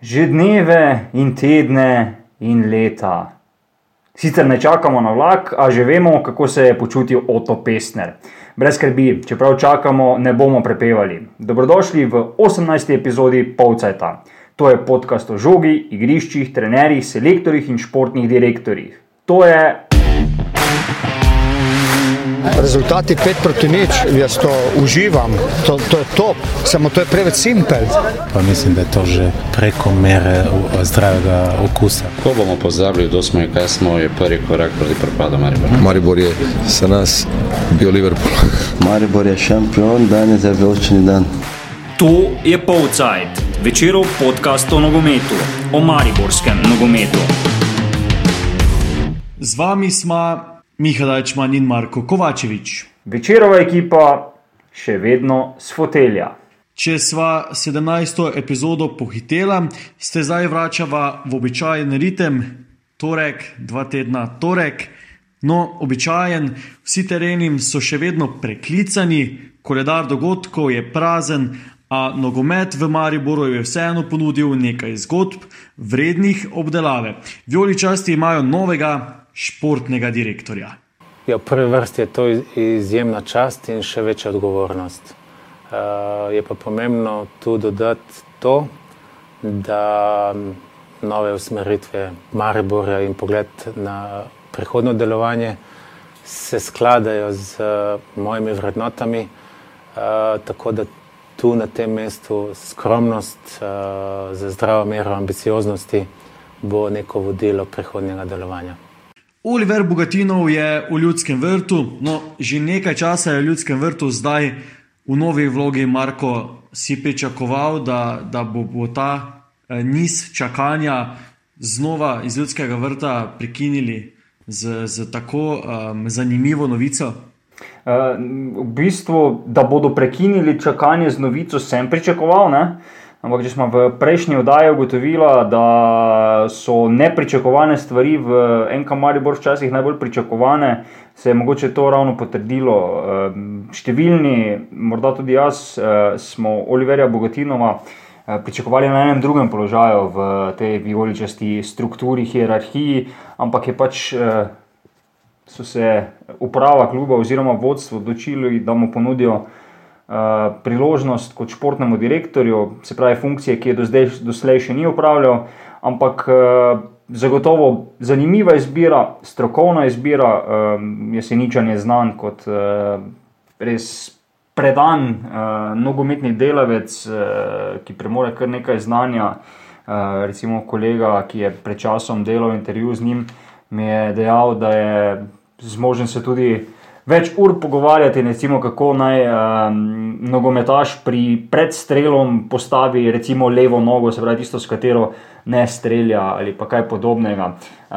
Že dneve in tedne in leta. Sicer ne čakamo na vlak, a že vemo, kako se je počutil Otto Pestner. Brez skrbi, čeprav čakamo, ne bomo prepevali. Dobrodošli v 18. epizodi Polcajta. To je podcast o žogi, igriščih, trenerjih, selektorjih in športnih direktorjih. To je Rezultati 5 proti nič, jaz to uživam, to, to je top, samo to je preveč simpel. Pa mislim, da je to že preko mere u- zdravega okusa. Ko bomo pozabili, kdo smo in kaj smo, je prvi korak proti propadu Maribora. Maribor je za nas bio Liverpool. Maribor je šampion, danes je veličini dan. To je Polcajt, večerov podcast o nogometu, o mariborskem nogometu. Z vami smo Miha Dajčman in Marko Kovačevič. večerova ekipa, še vedno s fotelja. Če sva 17. epizodo pohitela, ste zdaj vračava v običajen ritem, torek, dva tedna torek. No, običajen, vsi tereni so še vedno preklicani, koledar dogodkov je prazen, a nogomet v Mariboru je vseeno ponudil nekaj zgodb, vrednih obdelave. Violičasti imajo novega športnega direktorja. Ja, v prvi vrsti je to iz- izjemna čast in še večja odgovornost. Uh, je pa pomembno tu dodati to, da nove usmeritve Maribora in pogled na prihodno delovanje se skladajo z uh, mojimi vrednotami, uh, tako da tu na tem mestu skromnost, uh, za zdravo mero ambicioznosti bo neko vodilo prihodnjega delovanja. Oliver Bogatinov je v ljudskem vrtu, no, že nekaj časa je v ljudskem vrtu, zdaj v novi vlogi Marko si pričakoval, da, da bo, bo ta eh, niz čakanja znova iz ljudskega vrta prekinili z, z tako um, zanimivo novico. Uh, v bistvu, da bodo prekinili čakanje z novico, sem pričakoval. Ne? Ampak, če smo v prejšnji oddaji ugotovili, da so nepričakovane stvari v NK Maribor včasih najbolj pričakovane, se je mogoče to ravno potrdilo. Številni, morda tudi jaz, eh, smo Oliverja Bogatinova eh, pričakovali na enem drugem položaju v tej vijoličasti strukturi, hierarhiji, ampak je pač eh, so se uprava kluba oziroma vodstvo odločili, da mu ponudijo uh, priložnost kot športnemu direktorju, se pravi funkcije, ki je do zdaj doslej še ni upravljal, ampak uh, zagotovo zanimiva izbira, strokovna izbira, jeseničan je znan kot res predan nogometni delavec, ki premore kar nekaj znanja. Recimo kolega, ki je pred časom delal intervju z njim, mi je dejal, da je zmožen se tudi več ur pogovarjati, recimo, kako naj um, nogometaš pri predstrelom postavi recimo levo nogo, se pravi tisto, s katero ne strelja ali pa kaj podobnega. Uh,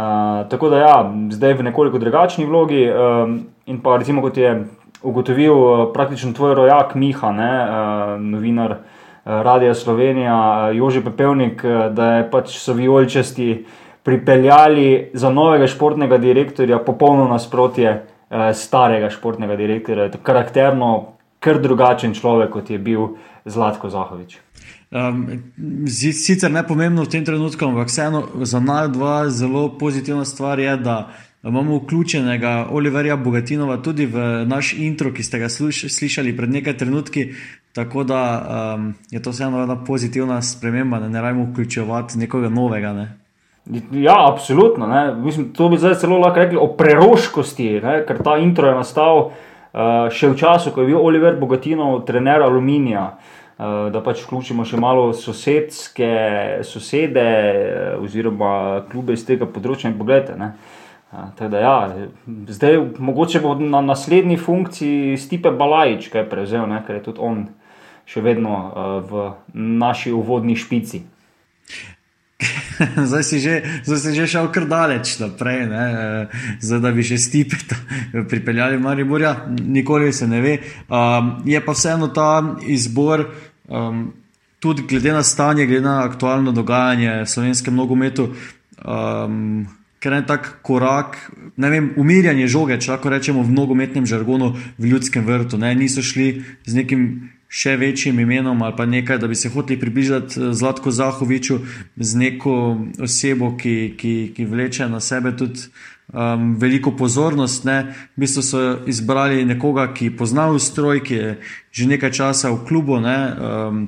tako da ja, zdaj v nekoliko drugačni vlogi um, in pa recimo kot je ugotovil uh, praktično tvoj rojak Miha, ne, uh, novinar. Radija Slovenija, Jože Pepevnik, da je pač so vijoličasti pripeljali za novega športnega direktorja popolno nasprotje starega športnega direktorja. Karakterno, kar drugačen človek, kot je bil Zlatko Zahovič. Um, sicer ne pomembno v tem trenutku, ampak vseeno za nas dva zelo pozitivna stvar je, da imamo vključenega Oliverja Bogatinova tudi v naš intro, ki ste ga sluš, slišali pred nekaj trenutki. Tako da um, je to vseeno ena pozitivna sprememba, da ne rajmo vključevati nekoga novega. Ne? Ja, absolutno. Ne. Mislim, to bi zdaj celo lahko rekli o preroškosti, ne, ker ta intro je nastal uh, še v času, ko je bil Oliver Bogatinov trener Aluminija. Uh, da pač vključimo še malo sosedske sosede eh, oziroma klube iz tega področja in pogledajte. ne. Uh, tako da ja, zdaj mogoče bo na naslednji funkciji Stipe Balajič kaj prevzel, ne, ker je tudi on še vedno uh, v naši uvodni špici. zdaj, si že, zdaj si že šel kar daleč naprej, ne? eh, zdaj da bi še stipet pripeljali v Mariborja, nikoli se ne ve. Um, je pa vseeno ta izbor, um, tudi glede na stanje, glede na aktualno dogajanje v slovenskem nogometu. Um, Ker je tak korak, ne vem, umirjanje žoge, če lahko rečemo v nogometnem žargonu, v ljudskem vrtu. Ne? Niso šli z nekim še večjim imenom ali pa nekaj, da bi se hoteli približati eh, Zlatko Zahoviču z neko osebo, ki, ki, ki vleče na sebe tudi um, veliko pozornost. Ne. V bistvu so izbrali nekoga, ki pozna ustroj, ki je že nekaj časa v klubu, ne, um,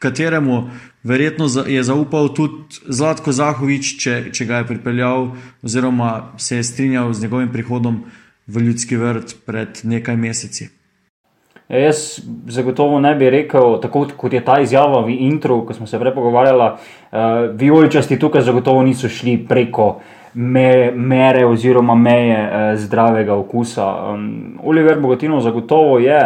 kateremu verjetno je zaupal tudi Zlatko Zahovič, če, če ga je pripeljal oziroma se je strinjal z njegovim prihodom v ljudski vrt pred nekaj meseci. Ja, jaz zagotovo ne bi rekel, tako kot je ta izjava v intro, ko smo se prej pogovarjali, uh, vijoličasti tukaj zagotovo niso šli preko me, mere oziroma meje uh, zdravega okusa. Um, Oliver Bogatino zagotovo je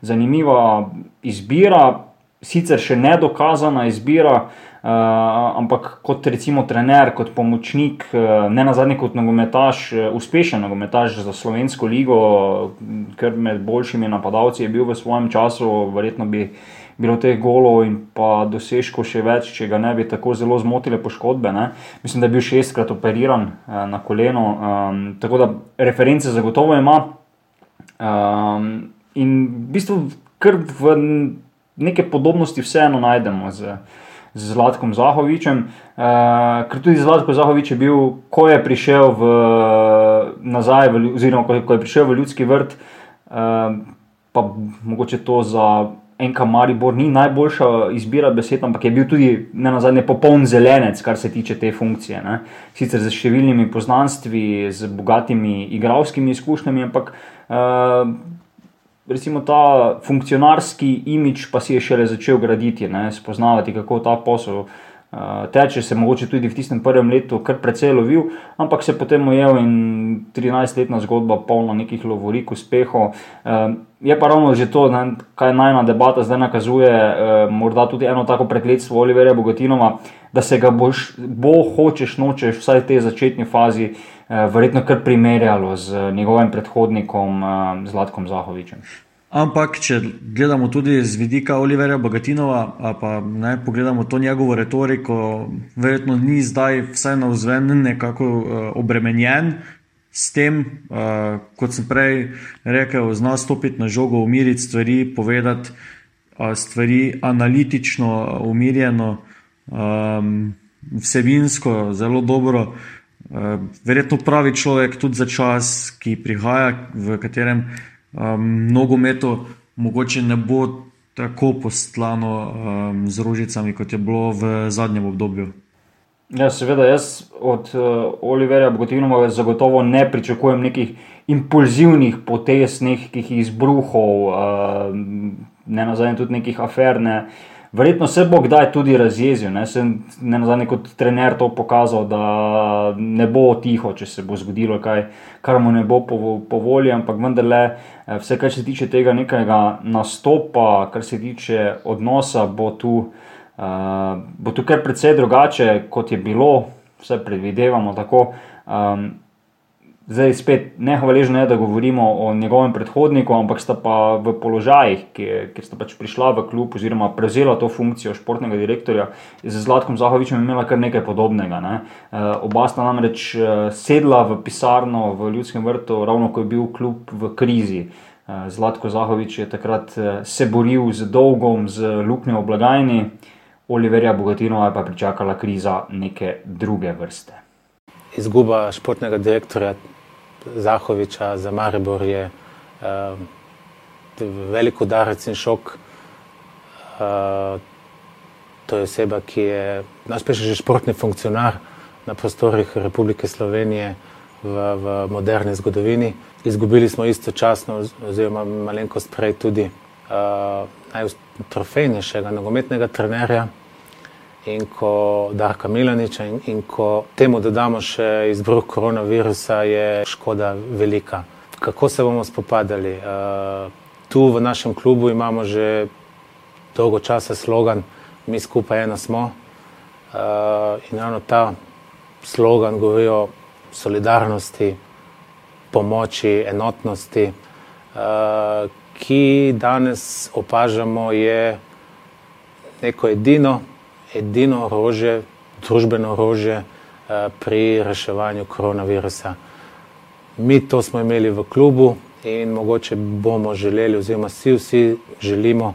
zanimiva izbira, sicer še nedokazana izbira. Uh, ampak kot recimo trener, kot pomočnik, uh, ne na zadnje kot nogometaš, uh, uspešen nogometaš za slovensko ligo, ker med boljšimi napadalci je bil v svojem času, verjetno bi bilo teh golov in pa dosežkov še več, če ga ne bi tako zelo zmotile poškodbe. Ne? Mislim, da je bil šestkrat operiran uh, na koleno, um, tako da reference zagotovo ima. Um, in v bistvu, kar v neke podobnosti vseeno najdemo. Z, z Zlatkom Zahovičem, uh, ker tudi Zlatko Zahovič je bil, ko je prišel v, nazaj, v, oziroma ko je, ko je prišel v ljudski vrt, uh, pa mogoče to za enka Maribor ni najboljša izbira besed, ampak je bil tudi ne na zadnje popoln zelenec, kar se tiče te funkcije. Ne. Sicer z številnimi poznanstvi, z bogatimi igralskimi izkušnjami, ampak. Uh, recimo, ta funkcionarski imič pa si je šele začel graditi, ne, spoznavati, kako ta posel teče. Se mogoče tudi v tistem prvem letu kar precej lovil, ampak se potem ujel in 13-letna zgodba, polna nekih lovorik, uspehov. Je pa ravno že to, ne, kaj najna debata zdaj nakazuje, morda tudi eno tako prekletstvo Oliverja Bogatinova, da se ga boš, bo hočeš, nočeš, vsaj v tej začetni fazi. Verjetno kar primerjalo z njegovim predhodnikom Zlatkom Zahovičem. Ampak, če gledamo tudi z vidika Olivera Bogatinova, pa ne pogledamo to njegovo retoriko, verjetno ni zdaj, vsaj na vzven, nekako uh, obremenjen s tem, uh, kot sem prej rekel, zna stopiti na žogo, umiriti stvari, povedati uh, stvari analitično, umirjeno, um, vsebinsko, zelo dobro. Eh, verjetno pravi človek tudi za čas, ki prihaja, v katerem um, nogometu mogoče ne bo tako postlano um, z rožicami, kot je bilo v zadnjem obdobju. Ja, seveda, jaz od uh, Olivera Bogotinova zagotovo ne pričakujem nekih impulzivnih potez, nekih izbruhov, uh, ne nazadnje tudi nekih afer. Ne. Uh, Verjetno se bo kdaj tudi razjezil, ne, ne na zadnje kot trener to pokazal, da ne bo tiho, če se bo zgodilo kaj, kar mu ne bo po, po volji, ampak vendarle, eh, vse, kar se tiče tega nekega nastopa, kar se tiče odnosa, bo tu, uh, bo tu kar precej drugače, kot je bilo, vse predvidevamo tako. Um, Zdaj, spet ne hvaležno je, da govorimo o njegovem predhodniku, ampak sta pa v položajih, kjer sta pač prišla v klub oziroma prevzela to funkcijo športnega direktorja, z Zlatkom Zahovičem imela kar nekaj podobnega. Ne? E, oba sta namreč eh, sedla v pisarno v Ljudskem vrtu, ravno ko je bil klub v krizi. E, Zlatko Zahovič je takrat se boril z dolgom, z luknjo v blagajni, Oliverja Bogatinova je pa pričakala kriza neke druge vrste. Izguba športnega direktorja Zahoviča za Maribor je uh, velik udarec in šok. Uh, to je oseba, ki je najspešji že športni funkcionar na prostorih Republike Slovenije v, v moderni zgodovini. Izgubili smo istočasno, oziroma malenkost prej, tudi uh, najtrofejnejšega nogometnega trenerja in ko Darka Milaniča in, in ko temu dodamo še izbruh koronavirusa, je škoda velika. Kako se bomo spopadali? Uh, tu v našem klubu imamo že dolgo časa slogan, mi skupaj eno smo. Uh, in ravno ta slogan govori o solidarnosti, pomoči, enotnosti, uh, ki danes opažamo, je neko edino edino orožje, družbeno orožje eh, pri reševanju koronavirusa. Mi to smo imeli v klubu in mogoče bomo želeli, oziroma vsi, vsi želimo,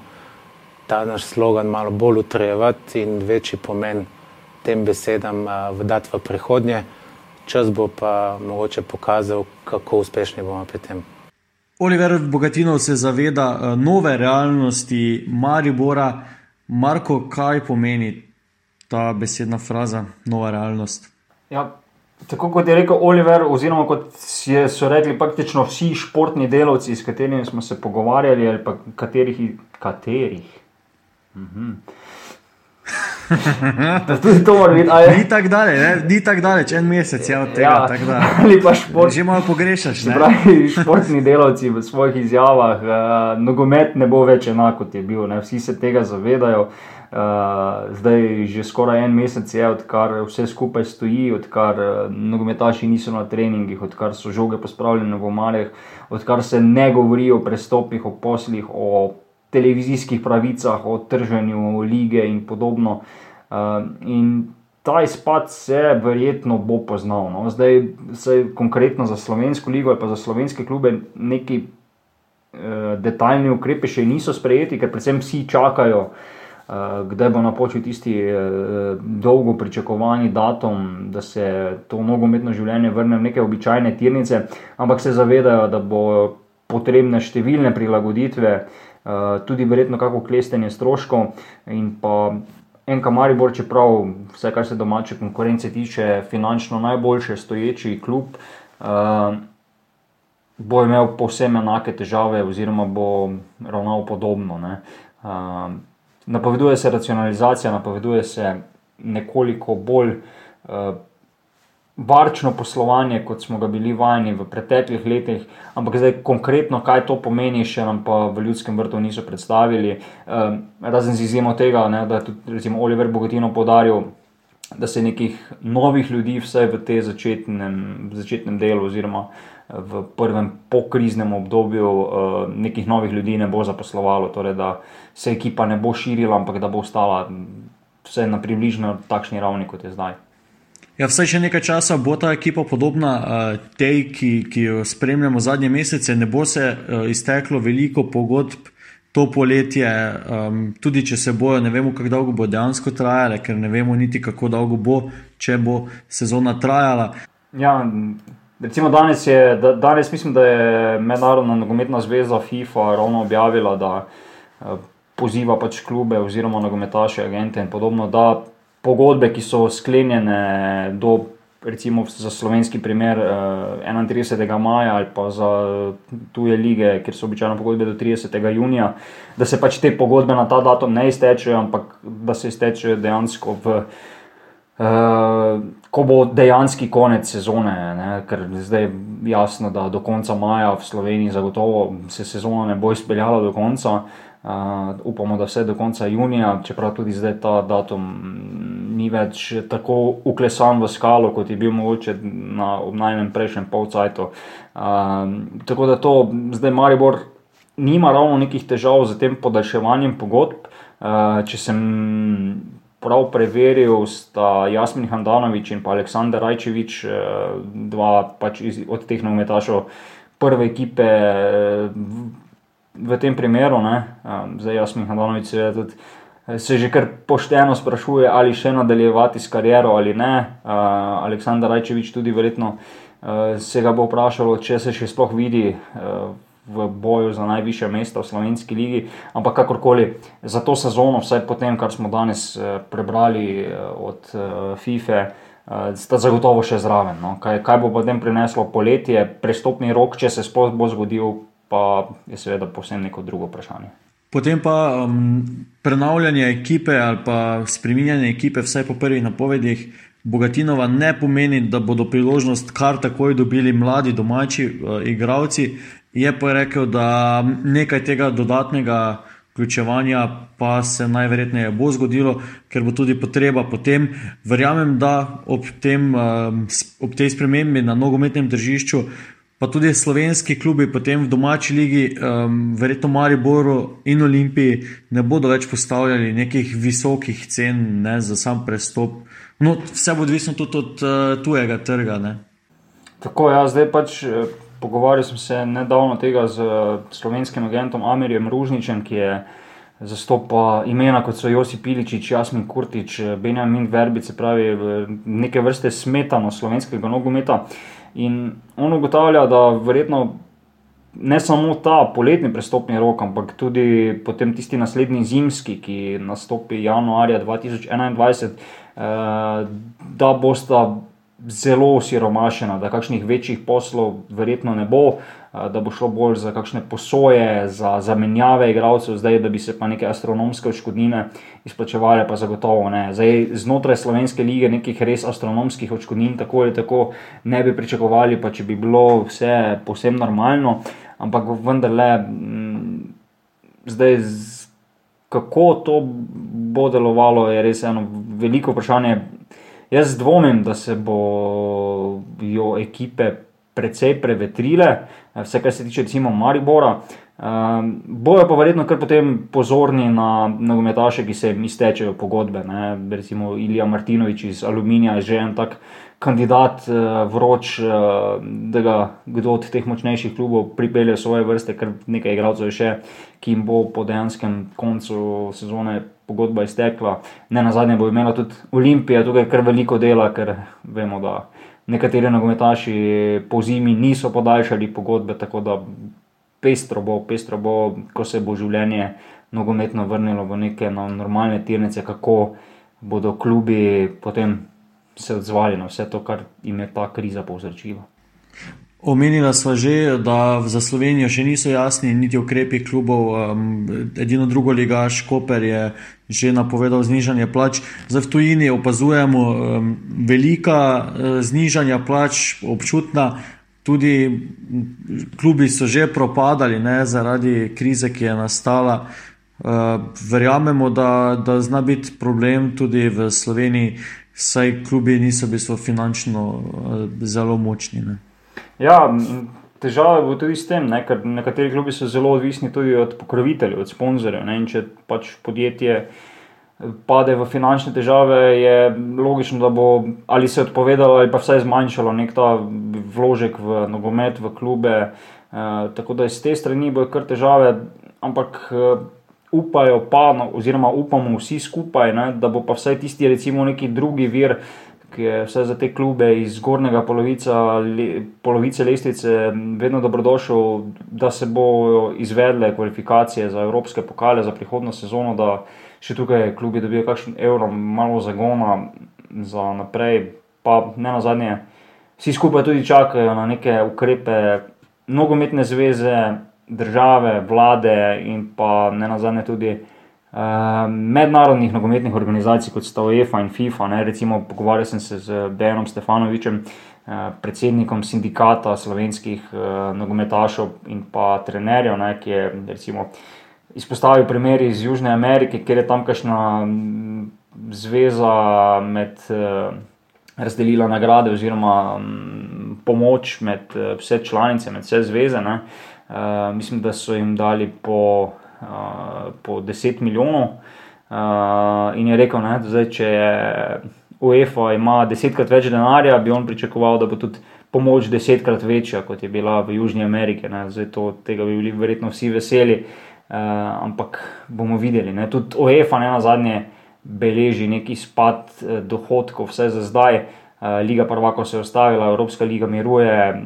ta naš slogan malo bolj utrjevati in večji pomen tem besedam uh, dati v prihodnje. Čas bo pa mogoče pokazal, kako uspešni bomo pri tem. Oliver Bogatinov se zaveda nove realnosti Maribora. Marko, kaj pomeni ta besedna fraza, nova realnost? Ja, tako kot je rekel Oliver, oziroma kot so rekli praktično vsi športni delavci, s katerimi smo se pogovarjali, ali pa katerih. katerih. Mhm. tudi to mora biti. Ali... Ni tako daleč, tak daleč, en mesec je od tega. Ja, ali pa šport. Že malo pogrešaš. Pravi, športni delavci v svojih izjavah, uh, nogomet ne bo več enako, kot je bil. Ne? Vsi se tega zavedajo. Uh, zdaj že skoraj en mesec je, odkar vse skupaj stoji, odkar uh, nogometaši niso na treningih, odkar so žoge pospravljene v omarjah, odkar se ne govori o prestopih, o poslih, o televizijskih pravicah, o trženju lige in podobno. Uh, in ta izpad se verjetno bo poznal. No? Zdaj, se konkretno za slovensko ligo ali pa za slovenske klube neki uh, detaljni ukrepi še niso sprejeti, ker predvsem vsi čakajo. Uh, kdaj bo napočil tisti uh, dolgo pričakovani datum, da se to nogometno življenje vrne v neke običajne tirnice, ampak se zavedajo, da bo potrebne številne prilagoditve, Eh, tudi verjetno kako klestenje stroškov in pa en kamaribor, čeprav vse, kar se domače konkurence tiče, finančno najboljše stoječi klub, uh, bo imel povsem enake težave oziroma bo ravnal podobno. Uh, napoveduje se racionalizacija, napoveduje se nekoliko bolj uh, varčno poslovanje, kot smo ga bili vajeni v preteklih letih, ampak zdaj konkretno, kaj to pomeni, še nam pa v ljudskem vrtu niso predstavili. Um, razen z izjemo tega, ne, da je tudi recimo, Oliver Bogatino podaril. Da se nekih novih ljudi, vsaj v tem začetnem, začetnem delu, oziroma v prvem pokriznem obdobju, nekih novih ljudi ne bo zaposlovalo, torej da se ekipa ne bo širila, ampak da bo ostala vse na približno takšni ravni, kot je zdaj. Ja, vsaj še nekaj časa bo ta ekipa podobna uh, tej, ki, ki jo spremljamo zadnje mesece. Ne bo se uh, izteklo veliko pogodb to poletje, um, tudi če se bojo, ne vemo, kako dolgo bo dejansko trajale, ker ne vemo niti, kako dolgo bo, če bo sezona trajala. Ja, recimo danes, je, da, danes mislim, da je Mednarodna nogometna zveza FIFA ravno objavila, da uh, poziva pač klube oziroma nogometaše, agente in podobno pogodbe, ki so sklenjene do, recimo za slovenski primer, 31. Eh, maja ali pa za tuje lige, kjer so običajno pogodbe do 30. junija, da se pač te pogodbe na ta datum ne iztečejo, ampak da se iztečejo dejansko v. Uh, ko bo dejansko konec sezone, ne, ker zdaj je jasno, da do konca maja v Sloveniji zagotovo se sezona ne bo izpeljala do konca, uh, upamo, da vse do konca junija, čeprav tudi zdaj ta datum ni več tako uklesan v skalo, kot je bil mogoče na obnajnem prejšnjem polcajtu. Uh, tako da to zdaj Maribor nima ravno nekih težav z tem podaljševanjem pogodb. Uh, če sem prav preveril, sta Jasmin Handanovič in pa Aleksandr Rajčevič, uh, dva pač iz, od teh nogometašov prve ekipe. Uh, v tem primeru, ne, um, zdaj jaz, Mihajlovič, se, se že kar pošteno sprašuje, ali še nadaljevati s kariero ali ne. Uh, Aleksandar Rajčevič tudi verjetno uh, se ga bo vprašalo, če se še sploh vidi. Uh, V boju za najviše mesta v slovenski ligi, ampak kakorkoli za to sezono, vsaj po tem, kar smo danes prebrali od FIFA, sta zagotovo še zraven. No. Kaj, kaj bo potem prineslo poletje, prestopni rok, če se sploh bo zgodil, pa je seveda povsem neko drugo vprašanje. Potem pa um, prenavljanje ekipe ali pa spremenjanje ekipe, vsaj po prvih napovedih, Bogatinova ne pomeni, da bodo priložnost kar takoj dobili mladi domači uh, igravci. Je pa rekel, da nekaj tega dodatnega vključevanja pa se najverjetneje bo zgodilo, ker bo tudi potreba potem. Verjamem, da ob, tem, um, ob tej spremembi na nogometnem tržišču pa tudi slovenski klubi, potem v domači ligi, um, verjetno Mariboru in Olimpiji, ne bodo več postavljali nekih visokih cen ne, za sam prestop. No, vse bo odvisno tudi od uh, tujega trga. Ne. Tako, ja, zdaj pač eh, pogovarjal sem se nedavno tega z slovenskim agentom Amirjem Ružničem, ki je zastopa imena kot so Josip Piličič, Jasmin Kurtič, Benjamin Verbic, se pravi neke vrste smetano slovenskega nogometa. In on ugotavlja, da verjetno ne samo ta poletni prestopni rok, ampak tudi potem tisti naslednji zimski, ki nastopi januarja 2021, eh, da bosta zelo osiromašena, da kakšnih večjih poslov verjetno ne bo, da bo šlo bolj za kakšne posoje, za zamenjave igralcev, zdaj da bi se pa neke astronomske odškodnine izplačevale, pa zagotovo ne. Zdaj znotraj slovenske lige nekih res astronomskih odškodnin tako ali tako ne bi pričakovali, pa če bi bilo vse posem normalno, ampak vendarle mm, zdaj. Kako to bo delovalo, je res eno veliko vprašanje. Jaz dvomim, da se bodo ekipe precej prevetrile, vse kar se tiče, recimo, Maribora. Um, bojo pa verjetno kar potem pozorni na nogometaše, ki se jim iztečejo pogodbe. Ne? Recimo Ilija Martinovič iz Aluminija je že en tak kandidat, uh, vroč, uh, da ga kdo od teh močnejših klubov pripelje v svoje vrste, ker nekaj igralcev je še, ki jim bo po dejanskem koncu sezone pogodba iztekla. Ne na zadnje bo imela tudi Olimpija tukaj kar veliko dela, ker vemo, da nekateri nogometaši po zimi niso podaljšali pogodbe, tako da pestro bo, pestro bo, ko se bo življenje nogometno vrnilo v neke no, normalne tirnice, kako bodo klubi potem se odzvali na vse to, kar jim je ta kriza povzročila. Omenila sva že, da za Slovenijo še niso jasni niti ukrepi klubov. Edino drugo ligaš, Koper je že napovedal znižanje plač. Zdaj v tujini opazujemo velika eh, znižanja plač, občutna. Tudi klubi so že propadali ne, zaradi krize, ki je nastala. Uh, verjamemo, da, da zna biti problem tudi v Sloveniji, saj klubi niso bili finančno uh, zelo močni. Ne. Ja, težava bo tudi s tem, ne, ker nekateri klubi so zelo odvisni tudi od pokroviteljev, od sponzorjev. Ne, če pač podjetje pade v finančne težave, je logično, da bo ali se odpovedalo ali pa vsaj zmanjšalo nek ta vložek v nogomet, v klube. Uh, tako da iz te strani bojo kar težave, ampak upajo pa, no, oziroma upamo vsi skupaj, ne, da bo pa vsaj tisti, recimo, neki drugi vir, ki je vse za te klube iz zgornjega polovica, le, polovice lestvice, vedno dobrodošel, da se bodo izvedle kvalifikacije za evropske pokale za prihodno sezono, da še tukaj klubi dobijo kakšen evro, malo zagona za naprej, pa ne na zadnje vsi skupaj tudi čakajo na neke ukrepe nogometne zveze, države, vlade in pa ne na zadnje tudi uh, mednarodnih nogometnih organizacij, kot sta UEFA in FIFA. Ne. Recimo, pogovarjal sem se z Dejanom Stefanovičem, uh, predsednikom sindikata slovenskih uh, nogometašov in pa trenerjev, ne, ki je recimo. Izpostavil primer iz Južne Amerike, kjer je tamkajšnja zveza med uh, razdelila nagrade oziroma um, pomoč med uh, vse članice, med vse zveze. Uh, mislim, da so jim dali po, uh, po 10 milijonov. Uh, in je rekel, da če je UEFA ima desetkrat več denarja, bi on pričakoval, da bo tudi pomoč desetkrat večja, kot je bila v Južni Ameriki. Zato tega bi bili verjetno vsi veseli, uh, ampak bomo videli. Ne? Tudi UEFA, ne na zadnje, beleži neki spad eh, dohodkov, vse za zdaj. Eh, liga Prvako se je ustavila, Evropska liga miruje,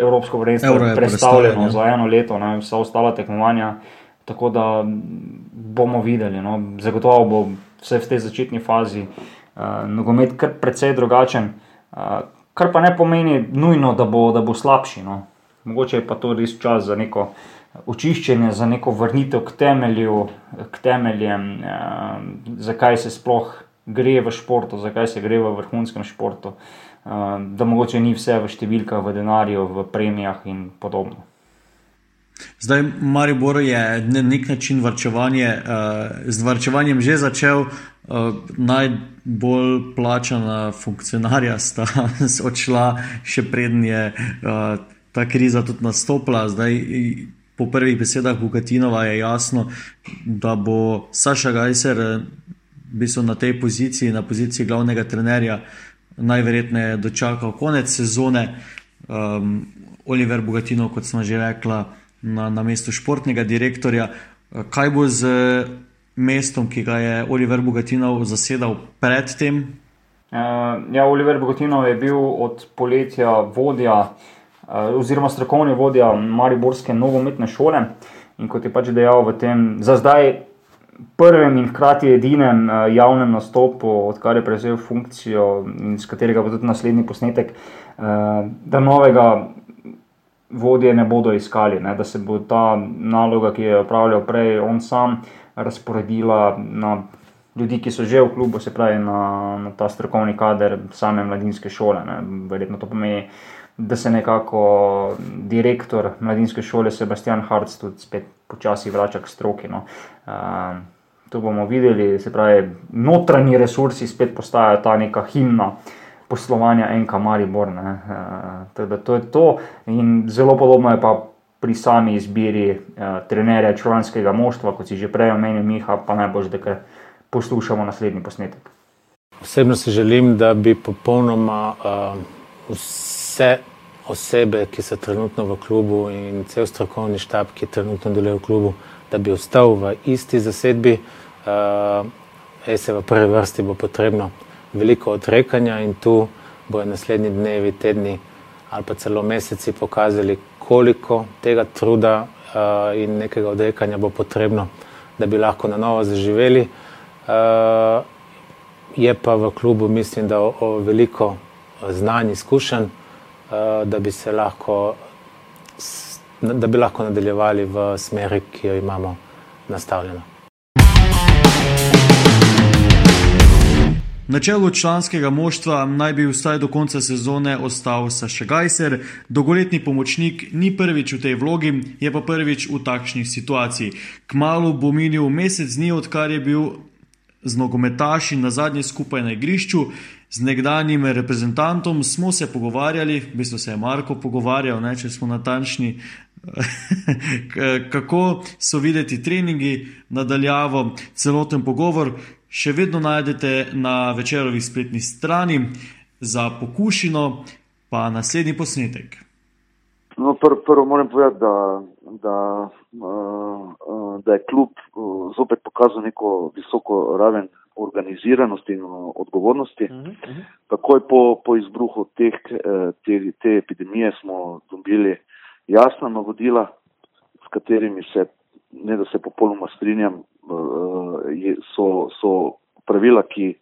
Evropsko vrnjenstvo je predstavljeno za eno leto, ne, vsa ostala tekmovanja. Tako da bomo videli. No. Zagotovo bo vse v tej začetni fazi uh, nogomet kar precej drugačen, uh, kar pa ne pomeni nujno, da bo, da bo slabši. No. Mogoče je pa to res čas za neko uh, očiščenje, za neko vrnitev k temelju, k temeljem, eh, zakaj se sploh gre v športu, zakaj se gre v vrhunskem športu, eh, da mogoče ni vse v številkah, v denarju, v premijah in podobno. Zdaj, Maribor je na nek način vrčevanje, uh, z vrčevanjem že začel, uh, najbolj plačana funkcionarja sta odšla, še prednje uh, ta kriza tudi nastopila. Zdaj, po prvih besedah Bukatinova je jasno, da bo Saša Gajser eh, na tej poziciji, na poziciji glavnega trenerja, najverjetneje dočakal konec sezone. Um, Oliver Bukatinov, kot smo že rekla, na, na mestu športnega direktorja. Kaj bo z mestom, ki ga je Oliver Bogatinov zasedal predtem? Uh, ja, Oliver Bogatinov je bil od poletja vodja uh, oziroma strokovni vodja Mariborske nogometne šole in kot je pač dejal v tem, za zdaj prvem in hkrati edinem uh, javnem nastopu, odkar je prevzel funkcijo in z katerega bo tudi naslednji posnetek, uh, da novega vodje ne bodo iskali, ne, da se bo ta naloga, ki jo je opravljal prej, on sam razporedila na ljudi, ki so že v klubu, se pravi na, na ta strokovni kader same mladinske šole. Ne. Verjetno to pomeni, da se nekako direktor mladinske šole Sebastian Hartz tudi spet počasi vrača k stroki. No. Uh, to bomo videli, se pravi, notranji resursi spet postajajo ta neka himna. Poslovanja enka Maribor. Uh, to je to. In zelo podobno je pa pri sami izbiri uh, trenerja članskega moštva, kot si že prej omenil, Miha, pa najbolj, da poslušamo naslednji posnetek. Osebno si želim, da bi popolnoma uh, vse osebe, ki so trenutno v klubu in cel strokovni štab, ki trenutno deluje v klubu, da bi ostal v isti zasedbi. Uh, se v prvi vrsti bo potrebno veliko odrekanja in tu bojo naslednji dnevi, tedni ali pa celo meseci pokazali, koliko tega truda uh, in nekega odrekanja bo potrebno, da bi lahko na novo zaživeli. Uh, je pa v klubu, mislim, da o, o veliko znanj, izkušenj, da, bi lahko, da bi lahko nadaljevali v smeri, ki jo imamo nastavljeno. Na čelu članskega moštva naj bi vsaj do konca sezone ostal Saša Gajser, dolgoletni pomočnik ni prvič v tej vlogi, je pa prvič v takšnih situacijah. Kmalo bo minil mesec dni, odkar je bil z nogometaši na zadnji skupaj na igrišču. Z nekdanjim reprezentantom smo se pogovarjali, v bistvu se je Marko pogovarjal, ne, če smo natančni, kako so videti treningi, nadaljavo, celoten pogovor še vedno najdete na večerovi spletni strani za pokušino, pa naslednji posnetek. No, prvo, prvo moram povedati, da, da, uh, da je klub uh, zopet pokazal neko visoko raven organiziranosti in odgovornosti. Uh -huh. Takoj po, po izbruhu teh, te, te epidemije smo dobili jasna navodila, s katerimi se, ne da se popolnoma strinjam, Eh, so, so pravila, ki,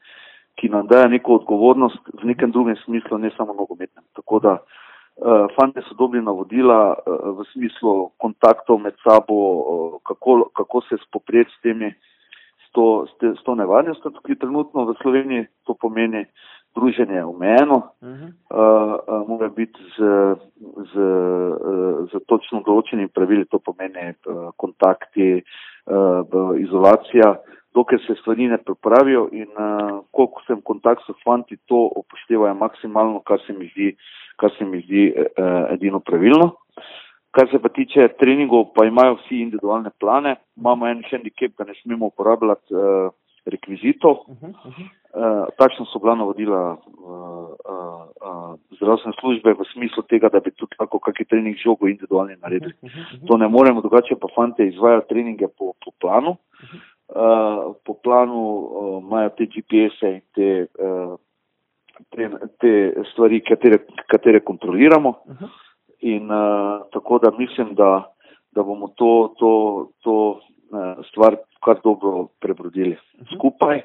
ki nam dajo neko odgovornost v nekem drugem smislu, ne samo nogometnem. Tako da uh, fante so dobili navodila uh, v smislu kontaktov med sabo, uh, kako, kako se spoprijeti s temi, s to, s to nevarnostjo, ki trenutno v Sloveniji to pomeni. Druženje je omejeno, uh -huh. uh, uh, mora biti z, z, uh, z točno določenimi pravili, to pomeni uh, kontakti, uh, uh, izolacija, dokler se stvari ne pripravijo in uh, koliko sem v kontaktu s fanti, to upoštevajo maksimalno, kar se mi zdi, kar se mi zdi uh, edino pravilno. Kar se pa tiče treningov, pa imajo vsi individualne plane. Imamo en handicap, da ne smemo uporabljati uh, rekvizitov. Uh -huh, uh -huh. Uh, takšna so bila navodila uh, uh, uh, zdravstvene službe v smislu tega, da bi tudi tako kakšen trening žogo individualni naredili. Uh -huh, uh -huh. To ne moremo, drugače pa fante izvajo treninge po, po planu. Uh -huh. uh, po planu uh, imajo te GPS-e in te, uh, te, te stvari, katere, katere kontroliramo. Uh -huh. In uh, tako da mislim, da, da bomo to, to, to uh, stvar kar dobro prebrodili uh -huh. skupaj.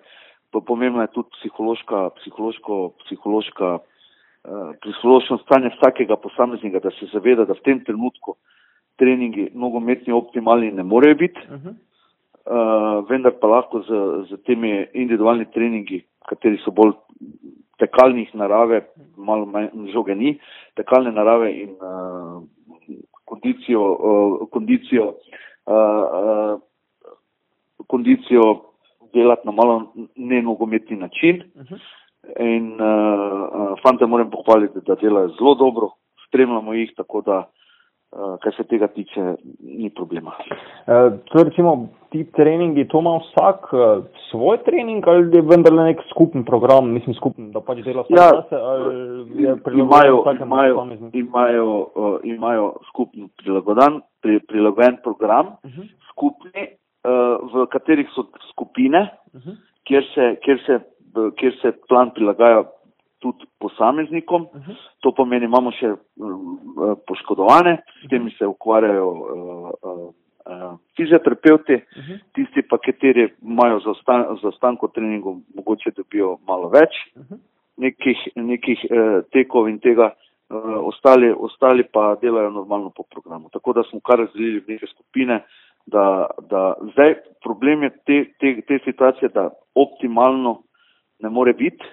Pa pomembna je tudi psihološka, psihološko, psihološka, uh, psihološko stanje vsakega posameznika, da se zaveda, da v tem trenutku treningi nogometni optimalni ne morejo biti, uh -huh. uh, vendar pa lahko z, z temi individualni treningi, kateri so bolj tekalnih narave, malo manj žoge ni, tekalne narave in uh, kondicijo, uh, kondicijo, uh, uh, kondicijo delati na malo nenogometni način. Uh -huh. In uh, fante moram pohvaliti, da delajo zelo dobro, spremljamo jih, tako da, uh, kar se tega tiče, ni problema. Uh, to recimo ti treningi, to ima vsak uh, svoj trening ali je vendarle nek skupen program, mislim skupen, da pač dela vse ja, čase ali je prilagojen imajo, imajo, uh, imajo skupen prilagodan, pri, prilagojen program, uh -huh. skupni v katerih so skupine, kjer se, kjer se, kjer se plan prilagaja tudi posameznikom. To pomeni, imamo še poškodovane, s temi se ukvarjajo fizioterapeuti, tisti pa, kateri imajo za stanko treningov, mogoče dobijo malo več nekih, nekih eh, tekov in tega, eh, ostali, ostali pa delajo normalno po programu. Tako da smo kar razdelili v neke skupine, da, da zdaj problem je te, te, te situacije, da optimalno ne more biti,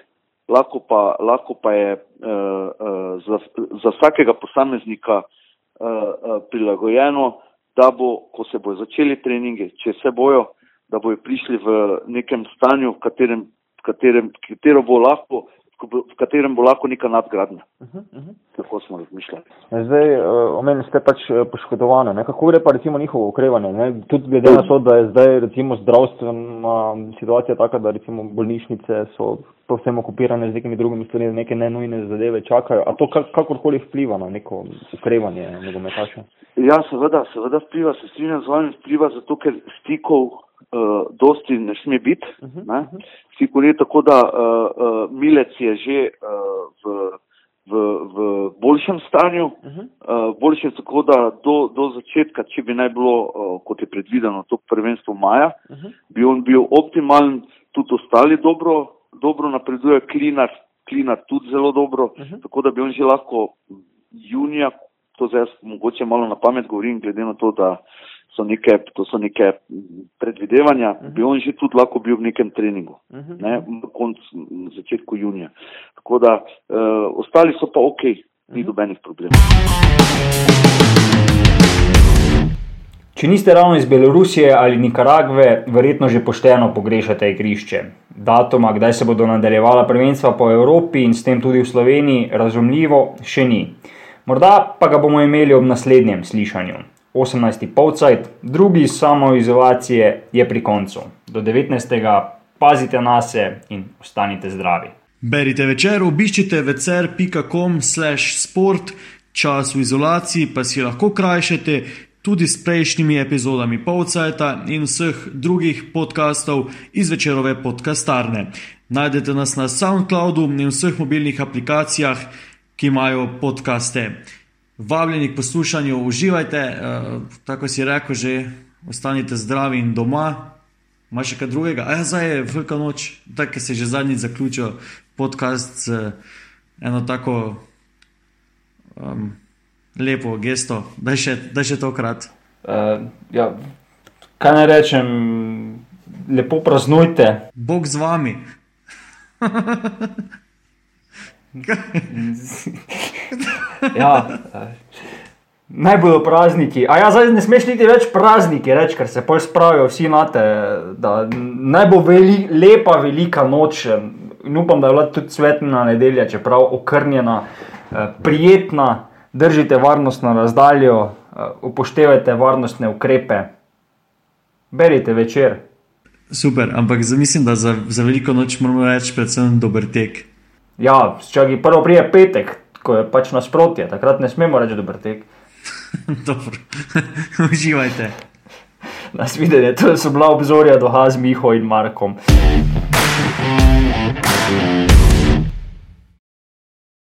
lahko pa, lahko pa je eh, eh, za, za vsakega posameznika eh, eh, prilagojeno, da bo, ko se bojo začeli treningi, če se bojo, da bojo prišli v nekem stanju, v katerem, v katerem, katero bo lahko v katerem bo lahko neka nadgradnja. Uh -huh, uh -huh. Tako smo razmišljali. Zdaj, uh, omenili ste pač poškodovane. Ne? Kako gre pa recimo njihovo ukrevanje? Ne? Tudi glede na to, da je zdaj recimo zdravstvena situacija taka, da recimo bolnišnice so povsem okupirane z nekimi drugimi stvarmi, neke nenujne zadeve čakajo. A to kak, kakorkoli vpliva na neko ukrevanje nogometaša? Ja, seveda, seveda vpliva, se strinjam z vami, vpliva zato, ker stikov uh, dosti ne sme biti. Uh -huh. Sigur je tako, da uh, uh, Milec je že uh, v, v, v boljšem stanju, uh -huh. uh, boljšem tako, da do, do začetka, če bi naj bilo, uh, kot je predvideno, to prvenstvo maja, uh -huh. bi on bil optimalen, tudi ostali dobro, dobro napreduje, klinar, klinar tudi zelo dobro, uh -huh. tako da bi on že lahko junija, to zdaj mogoče malo na pamet govorim, glede na to, da so neke, to so neke predvidevanja, uh -huh. bi on že tudi lahko bil v nekem treningu, uh -huh. ne, na koncu, na začetku junija. Tako da, uh, ostali so pa ok, ni dobenih problemov. Če niste ravno iz Belorusije ali Nikaragve, verjetno že pošteno pogrešate igrišče. Datuma, kdaj se bodo nadaljevala prvenstva po Evropi in s tem tudi v Sloveniji, razumljivo, še ni. Morda pa ga bomo imeli ob naslednjem slišanju. 18. polcajt, drugi samoizolacije je pri koncu. Do 19. pazite na se in ostanite zdravi. Berite večer, obiščite večer.com/sport, čas v izolaciji pa si lahko krajšate tudi s prejšnjimi epizodami Polcajta in vseh drugih podkastov iz večerove podkastarne. Najdete nas na SoundCloudu in vseh mobilnih aplikacijah, ki imajo podkaste vabljeni k poslušanju, uživajte, uh, tako si rekel, že ostanite zdravi in doma. Ma še kaj drugega? A ja, zdaj je velika noč, tako se je že zadnjič zaključil podcast z uh, eno tako um, lepo gesto, da je še, še tokrat. Uh, ja, kaj naj rečem, lepo praznujte. Bog z vami. ja, naj bodo prazniki. A ja, zdaj ne smeš niti več prazniki reči, ker se pol spravijo vsi na te. Naj bo veli, lepa, velika noč. In upam, da je bila tudi svetna nedelja, čeprav okrnjena, eh, prijetna, držite varnostno razdaljo, eh, upoštevajte varnostne ukrepe, berite večer. Super, ampak mislim, da za, za veliko noč moramo reči predvsem dober tek. Ja, čakaj, prvo prije petek, ko je pač nasprotje, takrat ne smemo reči dober tek. Dobro, uživajte. Nasvidenje, to so bila obzorja do Hazmiho in Markom. thank you